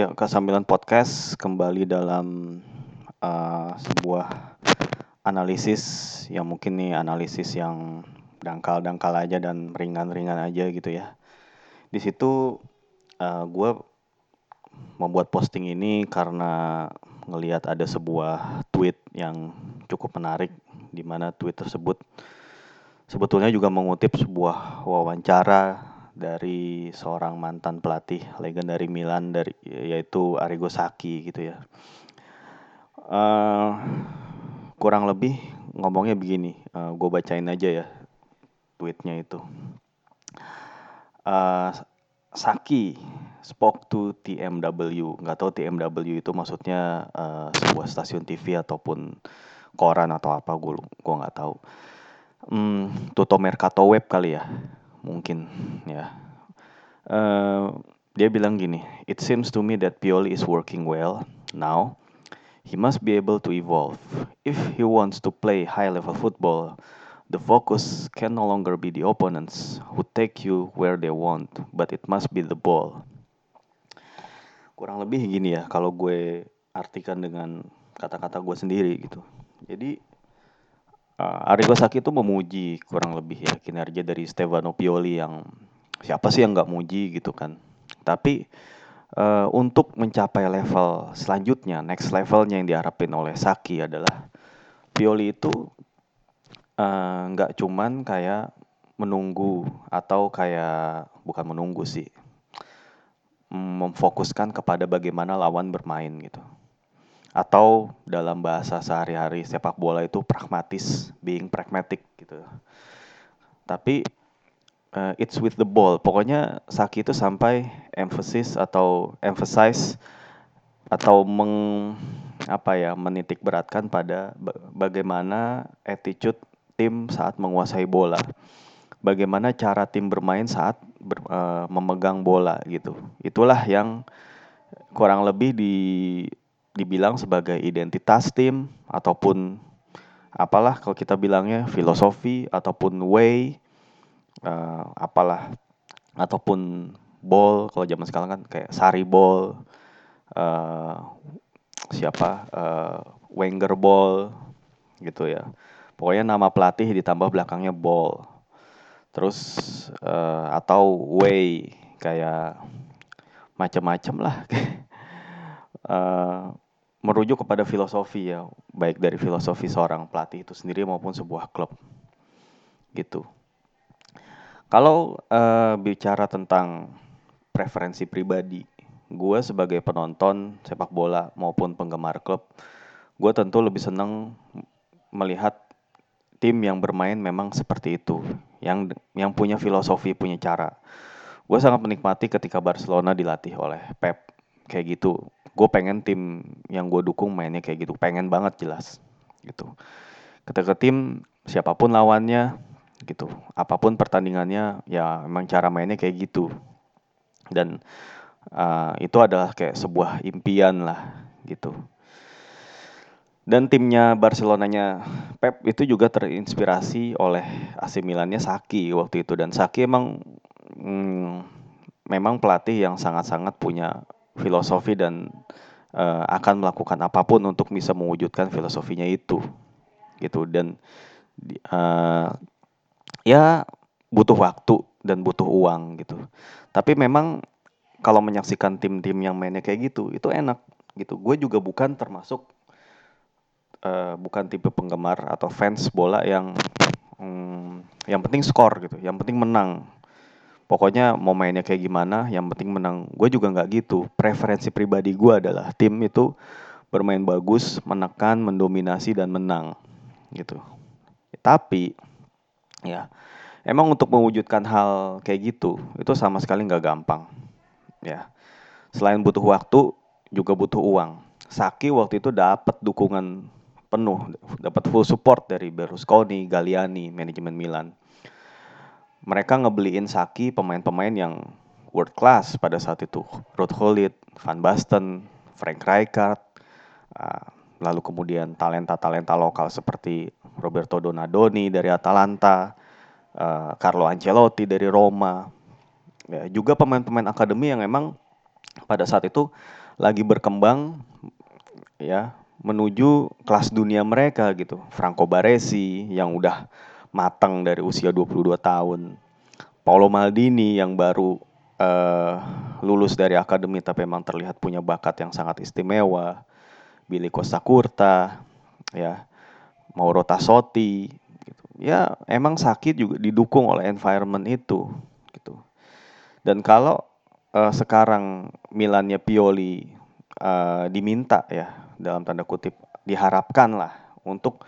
Ya, Kesambilan Podcast kembali dalam uh, sebuah analisis yang mungkin nih analisis yang dangkal-dangkal aja dan ringan-ringan aja gitu ya. Di situ uh, gue membuat posting ini karena ngelihat ada sebuah tweet yang cukup menarik di mana tweet tersebut sebetulnya juga mengutip sebuah wawancara dari seorang mantan pelatih legenda dari Milan dari yaitu Arrigo Sacchi gitu ya. Uh, kurang lebih ngomongnya begini, uh, eh, gue bacain aja ya tweetnya itu. Uh, Saki spoke to TMW, nggak tahu TMW itu maksudnya uh, sebuah stasiun TV ataupun koran atau apa, gue gue nggak tahu. Hmm, Tuto Mercato Web kali ya mungkin ya. Uh, dia bilang gini, it seems to me that Pioli is working well now. He must be able to evolve. If he wants to play high level football, the focus can no longer be the opponents who take you where they want, but it must be the ball. Kurang lebih gini ya kalau gue artikan dengan kata-kata gue sendiri gitu. Jadi uh, Arrigo Sacchi itu memuji kurang lebih ya kinerja dari Stefano Pioli yang siapa sih yang nggak muji gitu kan. Tapi uh, untuk mencapai level selanjutnya, next levelnya yang diharapin oleh Saki adalah Pioli itu nggak uh, cuman kayak menunggu atau kayak bukan menunggu sih memfokuskan kepada bagaimana lawan bermain gitu atau dalam bahasa sehari-hari sepak bola itu pragmatis, being pragmatic gitu. Tapi uh, it's with the ball. Pokoknya Saki itu sampai emphasis atau emphasize atau meng apa ya menitik beratkan pada bagaimana attitude tim saat menguasai bola. Bagaimana cara tim bermain saat ber, uh, memegang bola gitu. Itulah yang kurang lebih di dibilang sebagai identitas tim ataupun apalah kalau kita bilangnya filosofi ataupun way uh, apalah ataupun ball kalau zaman sekarang kan kayak Sari ball uh, siapa uh, Wenger ball gitu ya. Pokoknya nama pelatih ditambah belakangnya ball. Terus uh, atau way kayak macam-macam lah uh, merujuk kepada filosofi ya, baik dari filosofi seorang pelatih itu sendiri maupun sebuah klub. Gitu. Kalau uh, bicara tentang preferensi pribadi, gue sebagai penonton sepak bola maupun penggemar klub, gue tentu lebih senang melihat tim yang bermain memang seperti itu, yang yang punya filosofi, punya cara. Gue sangat menikmati ketika Barcelona dilatih oleh Pep kayak gitu gue pengen tim yang gue dukung mainnya kayak gitu. Pengen banget jelas gitu. Ketika tim siapa pun lawannya gitu. Apa pun pertandingannya ya emang cara mainnya kayak gitu. Dan uh, itu adalah kayak sebuah impian lah gitu. Dan timnya Barcelonanya Pep itu juga terinspirasi oleh AC Milannya Saki waktu itu. Dan Saki emang mm, memang pelatih yang sangat-sangat punya filosofi dan uh, akan melakukan apa pun untuk bisa mewujudkan filosofinya itu gitu. Dan uh, ya butuh waktu dan butuh uang gitu. Tapi memang kalau menyaksikan tim-tim yang mainnya kayak gitu itu enak gitu. Gue juga bukan termasuk uh, bukan tipe penggemar atau fans bola yang um, yang penting skor gitu. Yang penting menang pokoknya mau mainnya kayak gimana yang penting menang. Gue juga nggak gitu. Preferensi pribadi gue adalah tim itu bermain bagus menekan mendominasi dan menang gitu. Tapi ya emang untuk mewujudkan hal kayak gitu itu sama sekali nggak gampang ya. Selain butuh waktu juga butuh uang. Saki waktu itu dapat dukungan penuh dapat full support dari Berlusconi, Galliani, manajemen Milan mereka ngebeliin Saki pemain-pemain yang world class pada saat itu. Ruud Gullit, Van Basten, Frank Rijkaard, uh, lalu kemudian talenta-talenta lokal seperti Roberto Donadoni dari Atalanta, uh, Carlo Ancelotti dari Roma, ya, juga pemain-pemain akademi yang memang pada saat itu lagi berkembang ya menuju kelas dunia mereka gitu. Franco Baresi yang udah matang dari usia 22 tahun. Paulo Maldini yang baru uh, lulus dari akademi tapi memang terlihat punya bakat yang sangat istimewa. Billy Costa Curta, ya, Mauro Tassotti, gitu. Ya, emang sakit juga didukung oleh environment itu, gitu. Dan kalau uh, sekarang Milannya Pioli uh, diminta ya dalam tanda kutip diharapkan lah untuk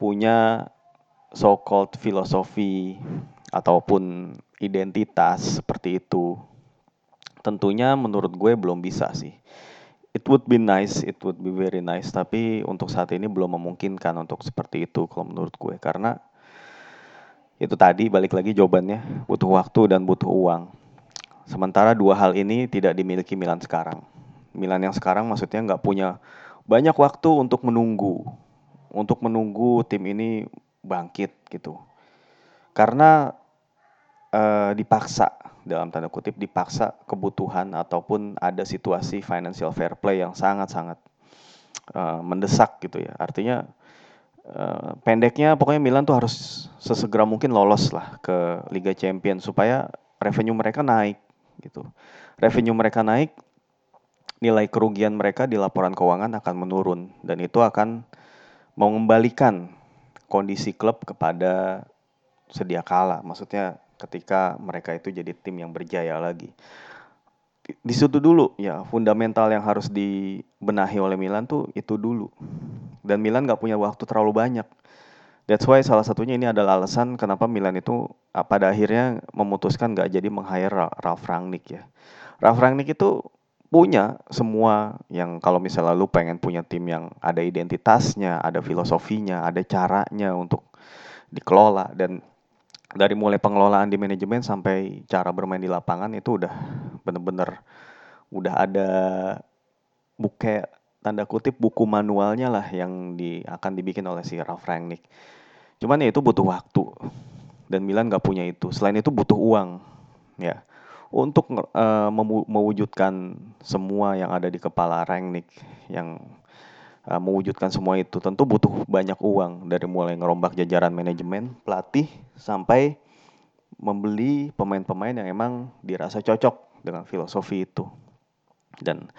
punya so called filosofi ataupun identitas seperti itu. Tentunya menurut gue belum bisa sih. It would be nice, it would be very nice, tapi untuk saat ini belum memungkinkan untuk seperti itu kalau menurut gue karena itu tadi balik lagi jawabannya butuh waktu dan butuh uang. Sementara dua hal ini tidak dimiliki Milan sekarang. Milan yang sekarang maksudnya nggak punya banyak waktu untuk menunggu, untuk menunggu tim ini bangkit gitu. Karena uh, dipaksa dalam tanda kutip dipaksa kebutuhan ataupun ada situasi financial fair play yang sangat-sangat uh, mendesak gitu ya. Artinya uh, pendeknya pokoknya Milan tuh harus sesegera mungkin lolos lah ke Liga Champions supaya revenue mereka naik gitu. Revenue mereka naik, nilai kerugian mereka di laporan keuangan akan menurun dan itu akan mengembalikan kondisi klub kepada sedia kala. Maksudnya ketika mereka itu jadi tim yang berjaya lagi. Di situ dulu ya fundamental yang harus dibenahi oleh Milan tuh itu dulu. Dan Milan gak punya waktu terlalu banyak. That's why salah satunya ini adalah alasan kenapa Milan itu ah, pada akhirnya memutuskan gak jadi meng-hire Ralf Rangnick ya. Ralf Rangnick itu punya semua yang kalau misalnya lu pengen punya tim yang ada identitasnya, ada filosofinya, ada caranya untuk dikelola dan dari mulai pengelolaan di manajemen sampai cara bermain di lapangan itu udah bener-bener udah ada buke tanda kutip buku manualnya lah yang di, akan dibikin oleh si Ralf Rangnick. Cuman ya itu butuh waktu dan Milan nggak punya itu. Selain itu butuh uang, ya untuk uh, mewujudkan semua yang ada di kepala Rangnick yang uh, mewujudkan semua itu tentu butuh banyak uang dari mulai ngerombak jajaran manajemen, pelatih sampai membeli pemain-pemain yang emang dirasa cocok dengan filosofi itu. Dan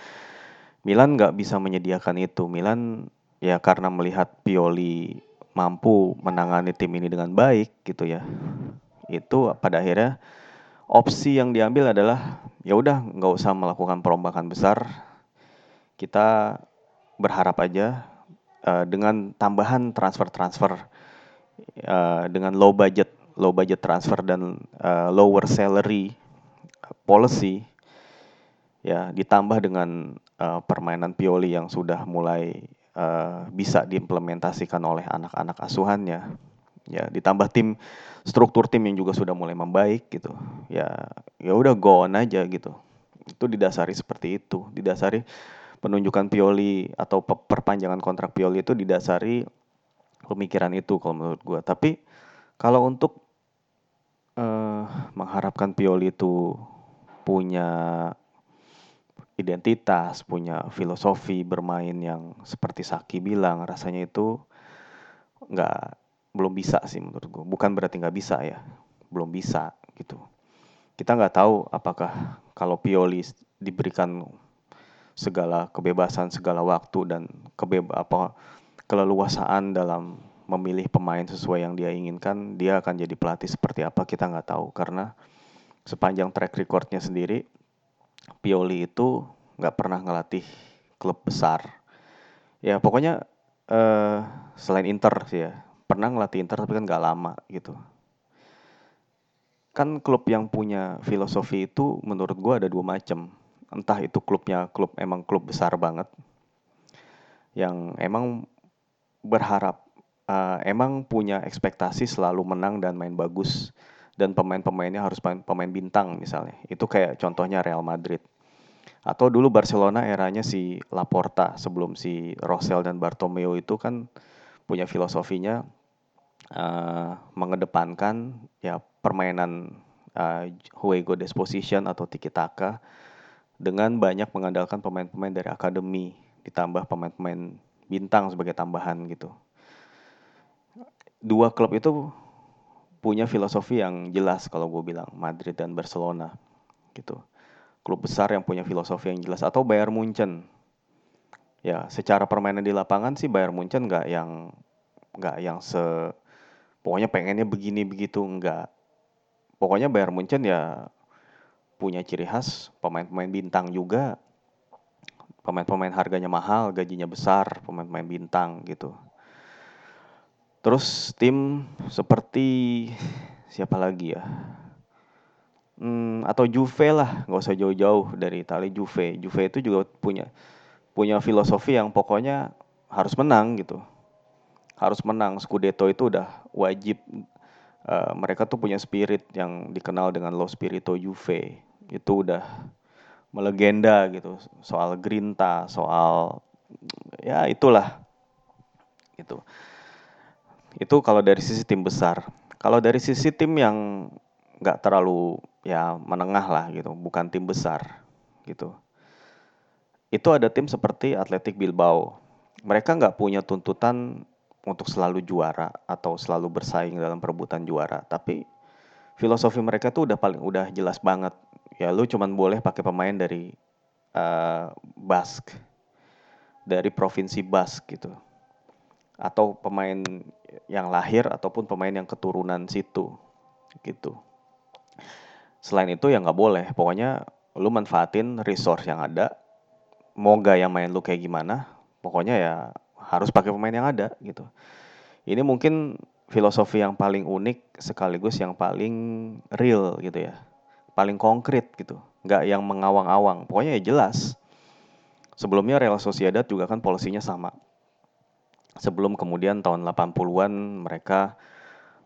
Milan nggak bisa menyediakan itu. Milan ya karena melihat Pioli mampu menangani tim ini dengan baik gitu ya. Itu pada akhirnya opsi yang diambil adalah ya udah nggak usah melakukan perombakan besar. Kita berharap aja uh, dengan tambahan transfer-transfer uh, dengan low budget low budget transfer dan uh, lower salary policy ya ditambah dengan uh, permainan Pioli yang sudah mulai uh, bisa diimplementasikan oleh anak-anak asuhannya ya ditambah tim struktur tim yang juga sudah mulai membaik gitu. Ya ya udah go on aja gitu. Itu didasari seperti itu. Didasari penunjukan Pioli atau perpanjangan kontrak Pioli itu didasari pemikiran itu kalau menurut gue. Tapi kalau untuk uh, mengharapkan Pioli itu punya identitas, punya filosofi bermain yang seperti Saki bilang, rasanya itu nggak belum bisa sih menurut gue. Bukan berarti nggak bisa ya, belum bisa gitu. Kita nggak tahu apakah kalau Pioli diberikan segala kebebasan segala waktu dan kebeba apa keleluasaan dalam memilih pemain sesuai yang dia inginkan dia akan jadi pelatih seperti apa kita nggak tahu karena sepanjang track recordnya sendiri Pioli itu nggak pernah ngelatih klub besar ya pokoknya uh, selain Inter sih ya pernah ngelatih Inter tapi kan nggak lama gitu. Kan klub yang punya filosofi itu menurut gue ada dua macam entah itu klubnya klub emang klub besar banget yang emang berharap uh, emang punya ekspektasi selalu menang dan main bagus dan pemain-pemainnya harus pemain, pemain bintang misalnya. Itu kayak contohnya Real Madrid. Atau dulu Barcelona eranya si Laporta sebelum si Rosel dan Bartomeu itu kan punya filosofinya uh, mengedepankan ya permainan uh, juego disposition atau tiki taka dengan banyak mengandalkan pemain-pemain dari akademi ditambah pemain-pemain bintang sebagai tambahan gitu. Dua klub itu punya filosofi yang jelas kalau gue bilang Madrid dan Barcelona gitu. Klub besar yang punya filosofi yang jelas atau Bayern Munchen. Ya, secara permainan di lapangan sih Bayern Munchen nggak yang nggak yang se pokoknya pengennya begini begitu. Nggak pokoknya Bayern Munchen ya punya ciri khas pemain-pemain bintang juga. Pemain-pemain harganya mahal gajinya besar pemain-pemain bintang gitu. Terus tim seperti siapa lagi ya? Hmm, atau Juve lah. Nggak usah jauh-jauh dari Italia Juve. Juve itu juga punya punya filosofi yang pokoknya harus menang gitu harus menang. Scudetto itu udah wajib uh, mereka tuh punya spirit yang dikenal dengan Lo Spirito Juve. Itu udah melegenda gitu soal grinta soal ya itulah itu itu kalau dari sisi tim besar. Kalau dari sisi tim yang nggak terlalu ya menengah lah gitu bukan tim besar gitu. Itu ada tim seperti Atletic Bilbao. Mereka nggak punya tuntutan untuk selalu juara atau selalu bersaing dalam perebutan juara. Tapi filosofi mereka tuh udah paling udah jelas banget. Ya lu cuman boleh pakai pemain dari uh, Basque dari provinsi Basque gitu. Atau pemain yang lahir ataupun pemain yang keturunan situ gitu. Selain itu ya nggak boleh. Pokoknya lu manfaatin resource yang ada mau gaya main lu kayak gimana. Pokoknya ya harus pakai pemain yang ada gitu. Ini mungkin filosofi yang paling unik sekaligus yang paling real gitu ya. Paling konkret gitu. Nggak yang mengawang-awang. Pokoknya ya jelas. Sebelumnya Real Sociedad juga kan polisinya sama. Sebelum kemudian tahun 80-an mereka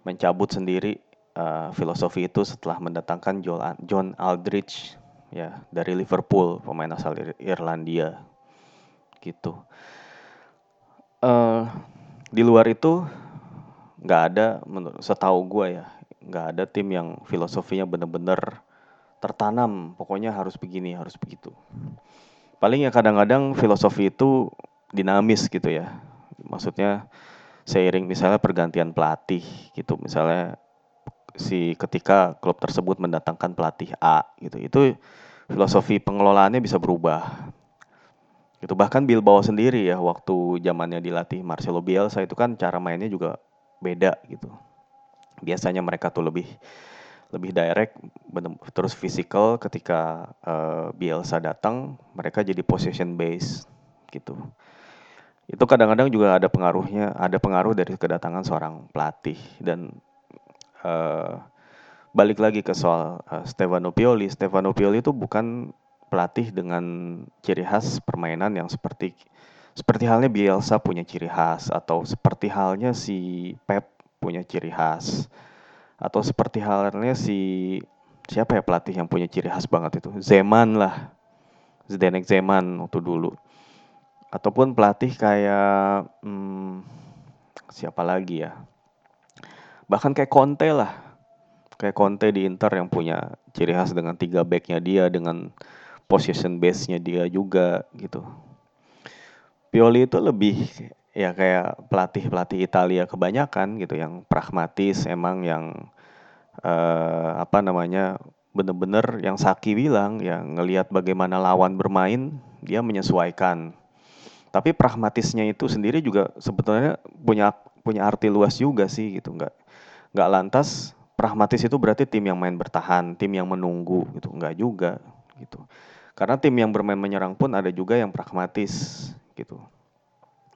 mencabut sendiri uh, filosofi itu setelah mendatangkan John Aldrich ya dari Liverpool, pemain asal Irlandia gitu uh, di luar itu nggak ada menurut setahu gue ya nggak ada tim yang filosofinya bener-bener tertanam. Pokoknya harus begini harus begitu. Paling ya kadang-kadang filosofi itu dinamis gitu ya. Maksudnya seiring misalnya pergantian pelatih gitu misalnya si ketika klub tersebut mendatangkan pelatih A gitu itu filosofi pengelolaannya bisa berubah itu bahkan Bilbao sendiri ya waktu zamannya dilatih Marcelo Bielsa itu kan cara mainnya juga beda gitu. Biasanya mereka tuh lebih lebih direct terus physical ketika uh, Bielsa datang mereka jadi possession base gitu. Itu kadang-kadang juga ada pengaruhnya, ada pengaruh dari kedatangan seorang pelatih dan uh, balik lagi ke soal uh, Stefano Pioli. Stefano Pioli itu bukan pelatih dengan ciri khas permainan yang seperti seperti halnya Bielsa punya ciri khas atau seperti halnya si Pep punya ciri khas atau seperti halnya si siapa ya pelatih yang punya ciri khas banget itu? Zeman lah. Zdenek Zeman waktu dulu. Ataupun pelatih kayak hmm, siapa lagi ya? Bahkan kayak Conte lah. Kayak Conte di Inter yang punya ciri khas dengan tiga backnya dia dengan position base-nya dia juga gitu. Pioli itu lebih ya kayak pelatih-pelatih Italia kebanyakan gitu yang pragmatis emang yang uh, apa namanya bener-bener yang Saki bilang ya ngelihat bagaimana lawan bermain dia menyesuaikan. Tapi pragmatisnya itu sendiri juga sebetulnya punya punya arti luas juga sih gitu. Nggak nggak lantas pragmatis itu berarti tim yang main bertahan tim yang menunggu gitu. Nggak juga gitu karena tim yang bermain menyerang pun ada juga yang pragmatis gitu.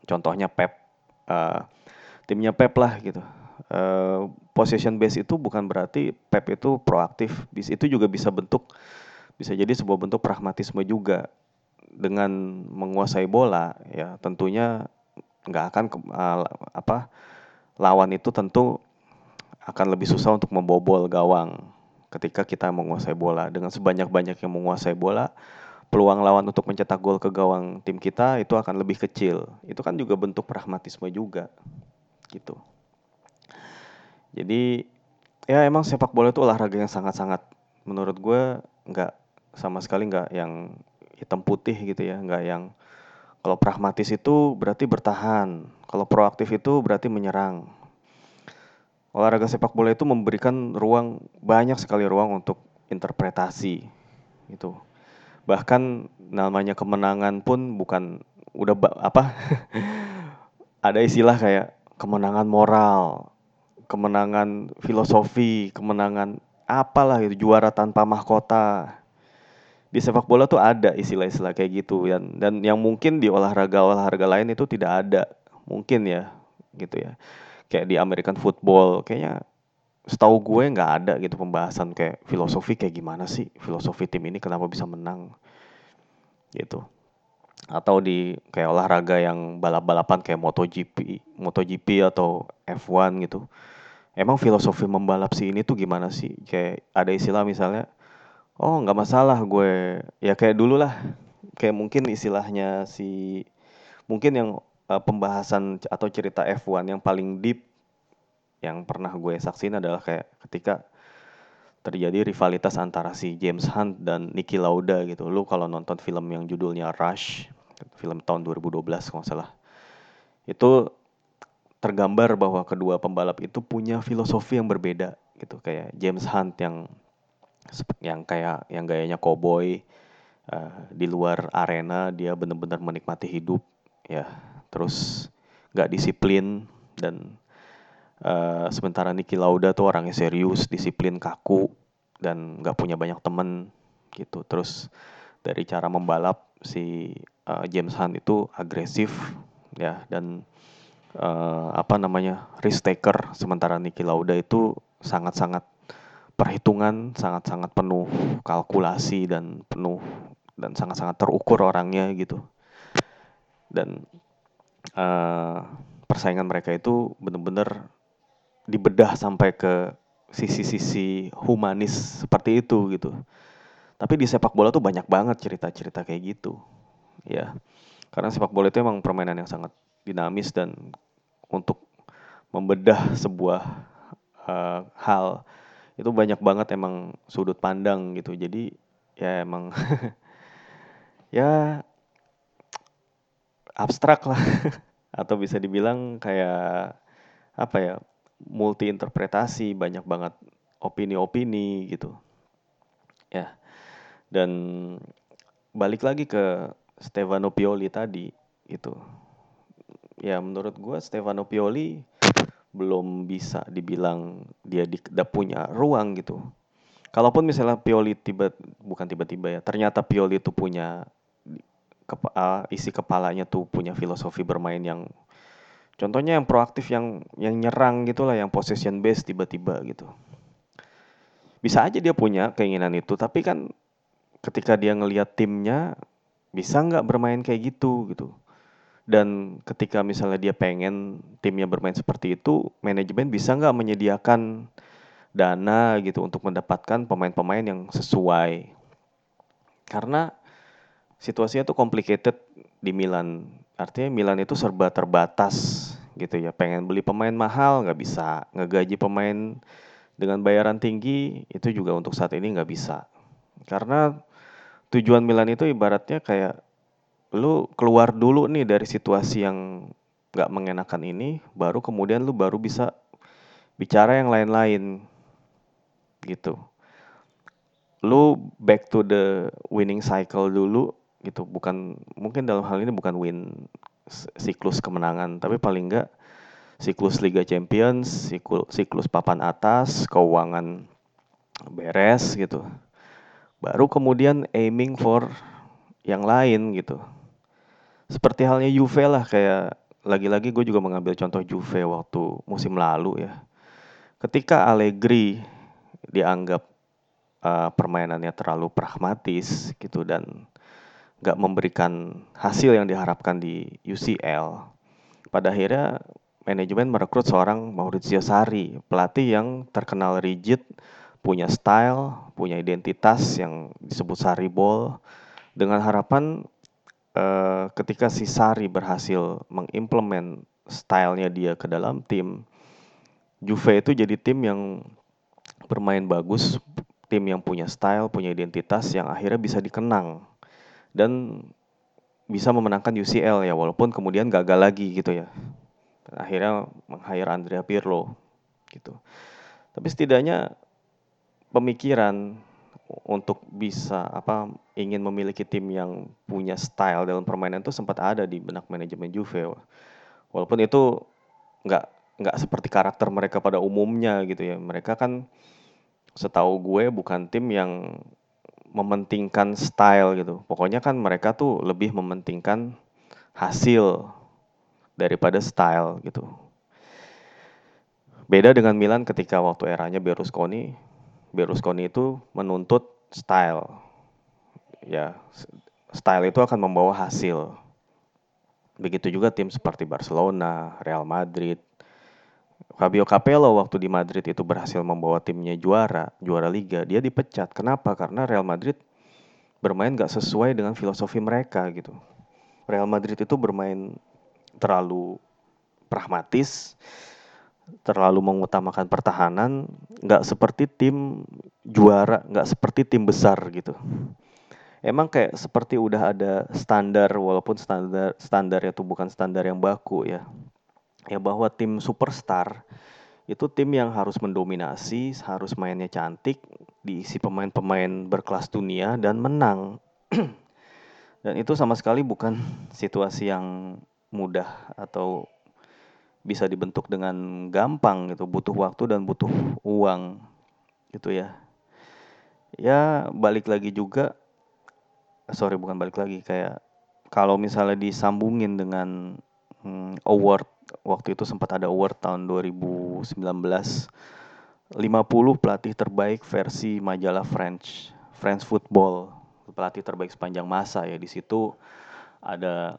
Contohnya Pep, uh, timnya Pep lah gitu. Uh, possession base itu bukan berarti Pep itu proaktif, itu juga bisa bentuk bisa jadi sebuah bentuk pragmatisme juga dengan menguasai bola ya tentunya nggak akan uh, apa lawan itu tentu akan lebih susah untuk membobol gawang ketika kita menguasai bola. Dengan sebanyak-banyak yang menguasai bola peluang lawan untuk mencetak gol ke gawang tim kita itu akan lebih kecil. Itu kan juga bentuk pragmatisme juga gitu. Jadi ya emang sepak bola itu olahraga yang sangat-sangat menurut gue nggak sama sekali nggak yang hitam putih gitu ya, nggak yang kalau pragmatis itu berarti bertahan, kalau proaktif itu berarti menyerang. Olahraga sepak bola itu memberikan ruang banyak sekali ruang untuk interpretasi gitu. Bahkan namanya kemenangan pun bukan udah apa? Ada istilah kayak kemenangan moral, kemenangan filosofi, kemenangan apalah itu juara tanpa mahkota. Di sepak bola tuh ada istilah-istilah kayak gitu dan dan yang mungkin di olahraga-olahraga lain itu tidak ada mungkin ya gitu ya kayak di American football kayaknya setahu gue nggak ada gitu pembahasan kayak filosofi kayak gimana sih filosofi tim ini kenapa bisa menang gitu atau di kayak olahraga yang balap-balapan kayak MotoGP, MotoGP atau F1 gitu. Emang filosofi membalap si ini tuh gimana sih? Kayak ada istilah misalnya Oh nggak masalah gue, ya kayak dulu lah, kayak mungkin istilahnya si mungkin yang, uh, pembahasan atau cerita F1 yang paling deep, yang pernah gue saksiin adalah kayak ketika terjadi rivalitas antara si James Hunt dan Niki Lauda gitu. Lu kalau nonton film yang judulnya Rush, film tahun 2012 kalau salah, itu tergambar bahwa kedua pembalap itu punya filosofi yang berbeda gitu. Kayak James Hunt yang yang kayak yang gayanya cowboy uh, di luar arena dia benar-benar menikmati hidup ya terus nggak disiplin dan uh, sementara Niki Lauda tuh orangnya serius disiplin kaku dan nggak punya banyak temen gitu. Terus dari cara membalap si uh, James Hunt itu agresif ya dan uh, apa namanya risk taker. Sementara Niki Lauda itu sangat-sangat perhitungan sangat-sangat penuh kalkulasi dan penuh dan sangat-sangat terukur orangnya gitu. Dan uh, persaingan mereka itu benar-benar dibedah sampai ke sisi-sisi humanis seperti itu gitu. Tapi di sepak bola tuh banyak banget cerita-cerita kayak gitu ya. Karena sepak bola itu emang permainan yang sangat dinamis dan untuk membedah sebuah uh, hal itu banyak banget emang sudut pandang gitu. Jadi ya emang ya abstrak lah. Atau bisa dibilang kayak apa ya multi interpretasi banyak banget opini-opini gitu. Ya dan balik lagi ke Stefano Pioli tadi itu ya menurut gue Stefano Pioli belum bisa dibilang dia di, punya ruang gitu. Kalaupun misalnya Pioli tiba bukan tiba-tiba ya, ternyata Pioli itu punya kepa, uh, isi kepalanya tuh punya filosofi bermain yang contohnya yang proaktif yang yang nyerang gitulah, yang possession base tiba-tiba gitu. Bisa aja dia punya keinginan itu, tapi kan ketika dia ngelihat timnya bisa nggak bermain kayak gitu gitu dan ketika misalnya dia pengen timnya bermain seperti itu, manajemen bisa nggak menyediakan dana gitu untuk mendapatkan pemain-pemain yang sesuai. Karena situasinya tuh complicated di Milan. Artinya Milan itu serba terbatas gitu ya. Pengen beli pemain mahal nggak bisa, ngegaji pemain dengan bayaran tinggi itu juga untuk saat ini nggak bisa. Karena tujuan Milan itu ibaratnya kayak lu keluar dulu nih dari situasi yang nggak mengenakan ini, baru kemudian lu baru bisa bicara yang lain-lain gitu. Lu back to the winning cycle dulu gitu, bukan mungkin dalam hal ini bukan win siklus kemenangan, tapi paling enggak siklus Liga Champions, siklus, siklus papan atas, keuangan beres gitu. Baru kemudian aiming for yang lain gitu seperti halnya Juve lah kayak lagi-lagi gue juga mengambil contoh Juve waktu musim lalu ya. Ketika Allegri dianggap uh, permainannya terlalu pragmatis gitu dan gak memberikan hasil yang diharapkan di UCL, pada akhirnya manajemen merekrut seorang Maurizio Sarri, pelatih yang terkenal rigid, punya style, punya identitas yang disebut Sarri Ball, dengan harapan uh, ketika si Sari berhasil mengimplement stylenya dia ke dalam tim, Juve itu jadi tim yang bermain bagus tim yang punya style, punya identitas yang akhirnya bisa dikenang dan bisa memenangkan UCL ya walaupun kemudian gagal lagi gitu ya. Dan akhirnya meng-hire Andrea Pirlo gitu. Tapi setidaknya pemikiran untuk bisa apa ingin memiliki tim yang punya style dalam permainan itu sempat ada di benak manajemen Juve. Walaupun itu nggak nggak seperti karakter mereka pada umumnya gitu ya. Mereka kan setahu gue bukan tim yang mementingkan style gitu. Pokoknya kan mereka tuh lebih mementingkan hasil daripada style gitu. Beda dengan Milan ketika waktu eranya Berlusconi, Berlusconi itu menuntut style. Ya, style itu akan membawa hasil. Begitu juga tim seperti Barcelona, Real Madrid, Fabio Capello waktu di Madrid itu berhasil membawa timnya juara, juara liga, dia dipecat. Kenapa? Karena Real Madrid bermain gak sesuai dengan filosofi mereka gitu. Real Madrid itu bermain terlalu pragmatis, terlalu mengutamakan pertahanan, gak seperti tim juara, gak seperti tim besar gitu. Emang kayak seperti udah ada standar, walaupun standar standar itu bukan standar yang baku ya ya bahwa tim superstar itu tim yang harus mendominasi, harus mainnya cantik, diisi pemain-pemain berkelas dunia dan menang. dan itu sama sekali bukan situasi yang mudah atau bisa dibentuk dengan gampang gitu, butuh waktu dan butuh uang gitu ya. Ya balik lagi juga, sorry bukan balik lagi kayak kalau misalnya disambungin dengan hmm, award waktu itu sempat ada award tahun 2019 50 pelatih terbaik versi majalah French French Football. Pelatih terbaik sepanjang masa ya di situ ada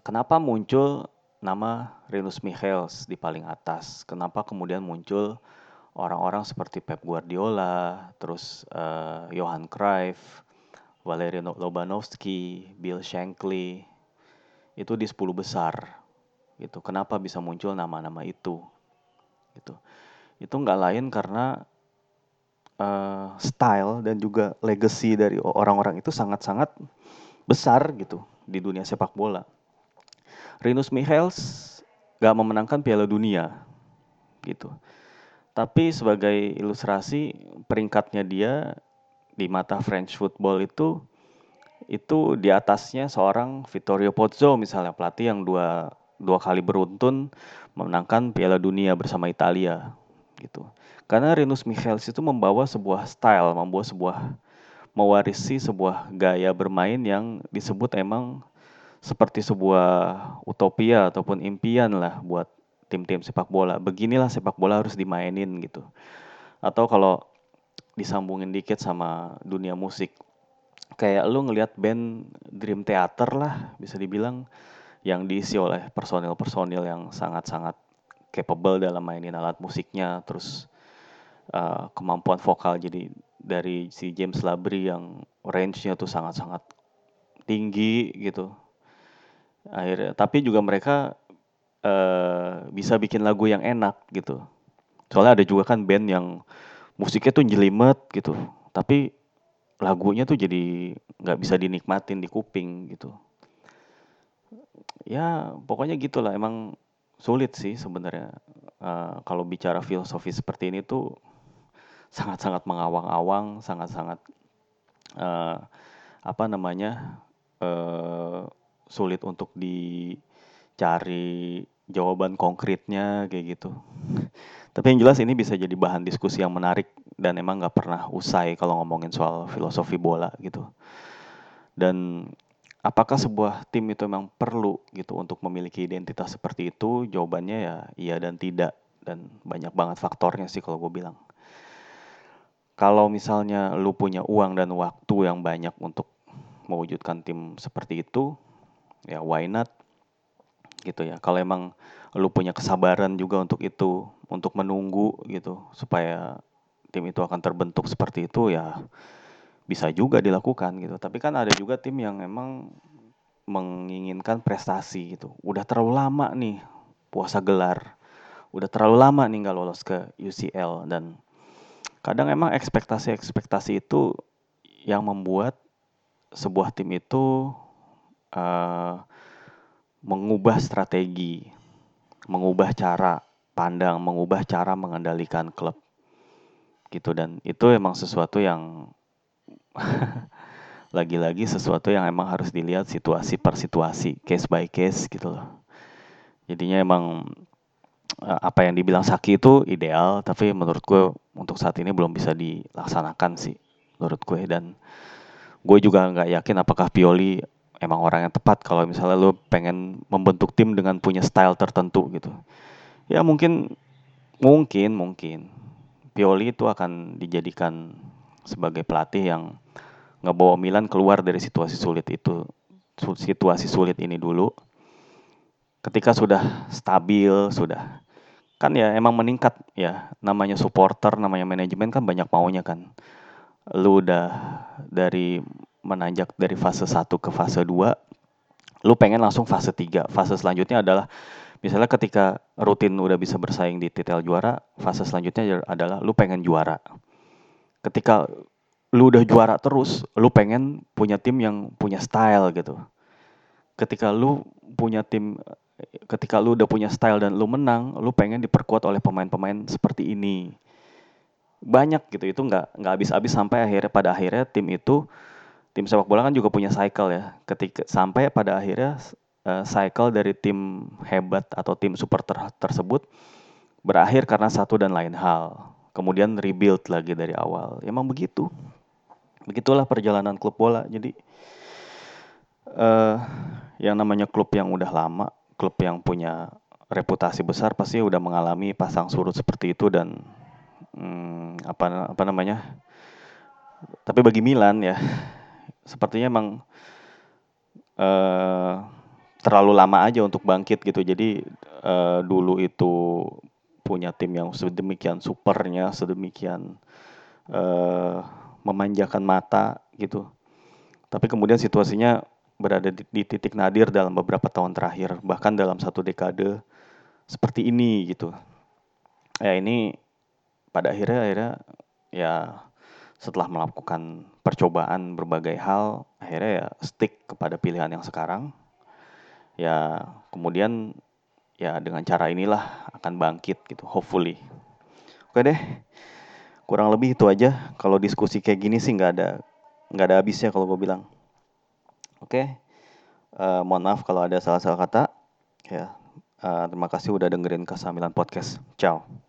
kenapa muncul nama Renus Michels di paling atas? Kenapa kemudian muncul orang-orang seperti Pep Guardiola terus uh, Johan Cruyff Valerio Lobanovsky Bill Shankly itu di 10 besar. Gitu. Kenapa bisa muncul nama-nama itu? Gitu. Itu nggak lain karena uh, style dan juga legacy dari orang-orang itu sangat-sangat besar gitu di dunia sepak bola. Rinus Michels gak memenangkan Piala Dunia. Gitu. Tapi sebagai ilustrasi peringkatnya dia di mata French football itu itu di atasnya seorang Vittorio Pozzo misalnya pelatih yang dua dua kali beruntun memenangkan Piala Dunia bersama Italia gitu. Karena Rinus Michels itu membawa sebuah style, membawa sebuah mewarisi sebuah gaya bermain yang disebut emang seperti sebuah utopia ataupun impian lah buat tim-tim sepak bola. Beginilah sepak bola harus dimainin gitu. Atau kalau disambungin dikit sama dunia musik, kayak lu ngelihat band Dream Theater lah bisa dibilang yang diisi oleh personil-personil yang sangat-sangat capable dalam mainin alat musiknya. Terus uh, kemampuan vokal jadi dari si James Labrie yang range-nya tuh sangat-sangat tinggi gitu. Akhirnya tapi juga mereka uh, bisa bikin lagu yang enak gitu. Soalnya ada juga kan band yang musiknya tuh jelimet gitu. Tapi lagunya tuh jadi nggak bisa dinikmatin di kuping gitu. Ya pokoknya gitulah emang sulit sih sebenarnya. Uh, kalau bicara filosofi seperti ini tuh sangat-sangat mengawang-awang sangat-sangat uh, apa namanya uh, sulit untuk dicari jawaban konkretnya kayak gitu. Tapi yang jelas ini bisa jadi bahan diskusi yang menarik dan emang nggak pernah usai kalau ngomongin soal filosofi bola gitu dan apakah sebuah tim itu memang perlu gitu untuk memiliki identitas seperti itu? Jawabannya ya iya dan tidak dan banyak banget faktornya sih kalau gue bilang. Kalau misalnya lu punya uang dan waktu yang banyak untuk mewujudkan tim seperti itu, ya why not? Gitu ya. Kalau emang lu punya kesabaran juga untuk itu, untuk menunggu gitu supaya tim itu akan terbentuk seperti itu ya bisa juga dilakukan gitu. Tapi kan ada juga tim yang memang menginginkan prestasi gitu. Udah terlalu lama nih puasa gelar. Udah terlalu lama nih nggak lolos ke UCL dan kadang emang ekspektasi-ekspektasi itu yang membuat sebuah tim itu uh, mengubah strategi, mengubah cara pandang, mengubah cara mengendalikan klub gitu dan itu emang sesuatu yang lagi-lagi sesuatu yang emang harus dilihat situasi per situasi, case by case gitu loh. Jadinya emang eh, apa yang dibilang Saki itu ideal, tapi menurut gue untuk saat ini belum bisa dilaksanakan sih menurut gue dan gue juga nggak yakin apakah Pioli emang orang yang tepat kalau misalnya lo pengen membentuk tim dengan punya style tertentu gitu. Ya mungkin mungkin mungkin Pioli itu akan dijadikan sebagai pelatih yang ngebawa Milan keluar dari situasi sulit itu situasi sulit ini dulu. Ketika sudah stabil sudah kan ya emang meningkat ya namanya supporter namanya manajemen kan banyak maunya kan. Lu udah dari menanjak dari fase 1 ke fase 2 lu pengen langsung fase 3 fase selanjutnya adalah misalnya ketika rutin udah bisa bersaing di titel juara fase selanjutnya adalah lu pengen juara ketika lu udah juara terus lu pengen punya tim yang punya style gitu ketika lu punya tim ketika lu udah punya style dan lu menang, lu pengen diperkuat oleh pemain-pemain seperti ini. Banyak gitu, itu nggak nggak habis-habis sampai akhirnya pada akhirnya tim itu tim sepak bola kan juga punya cycle ya. Ketika sampai pada akhirnya uh, cycle dari tim hebat atau tim super ter tersebut berakhir karena satu dan lain hal. Kemudian rebuild lagi dari awal. Emang begitu. Begitulah perjalanan klub bola. Jadi uh, yang namanya klub yang udah lama klub yang punya reputasi besar pasti udah mengalami pasang surut seperti itu dan hmm, apa apa namanya tapi bagi Milan ya sepertinya emang uh, terlalu lama aja untuk bangkit gitu jadi uh, dulu itu punya tim yang sedemikian supernya sedemikian uh, memanjakan mata gitu tapi kemudian situasinya berada di, di titik nadir dalam beberapa tahun terakhir, bahkan dalam satu dekade seperti ini gitu. Ya ini pada akhirnya akhirnya ya setelah melakukan percobaan berbagai hal, akhirnya ya stick kepada pilihan yang sekarang. Ya kemudian ya dengan cara inilah akan bangkit gitu, hopefully. Oke deh, kurang lebih itu aja. Kalau diskusi kayak gini sih nggak ada nggak ada habisnya kalau gue bilang. Oke, uh, mohon maaf kalau ada salah-salah kata. Ya, uh, terima kasih udah dengerin Kesamilan Podcast. Ciao.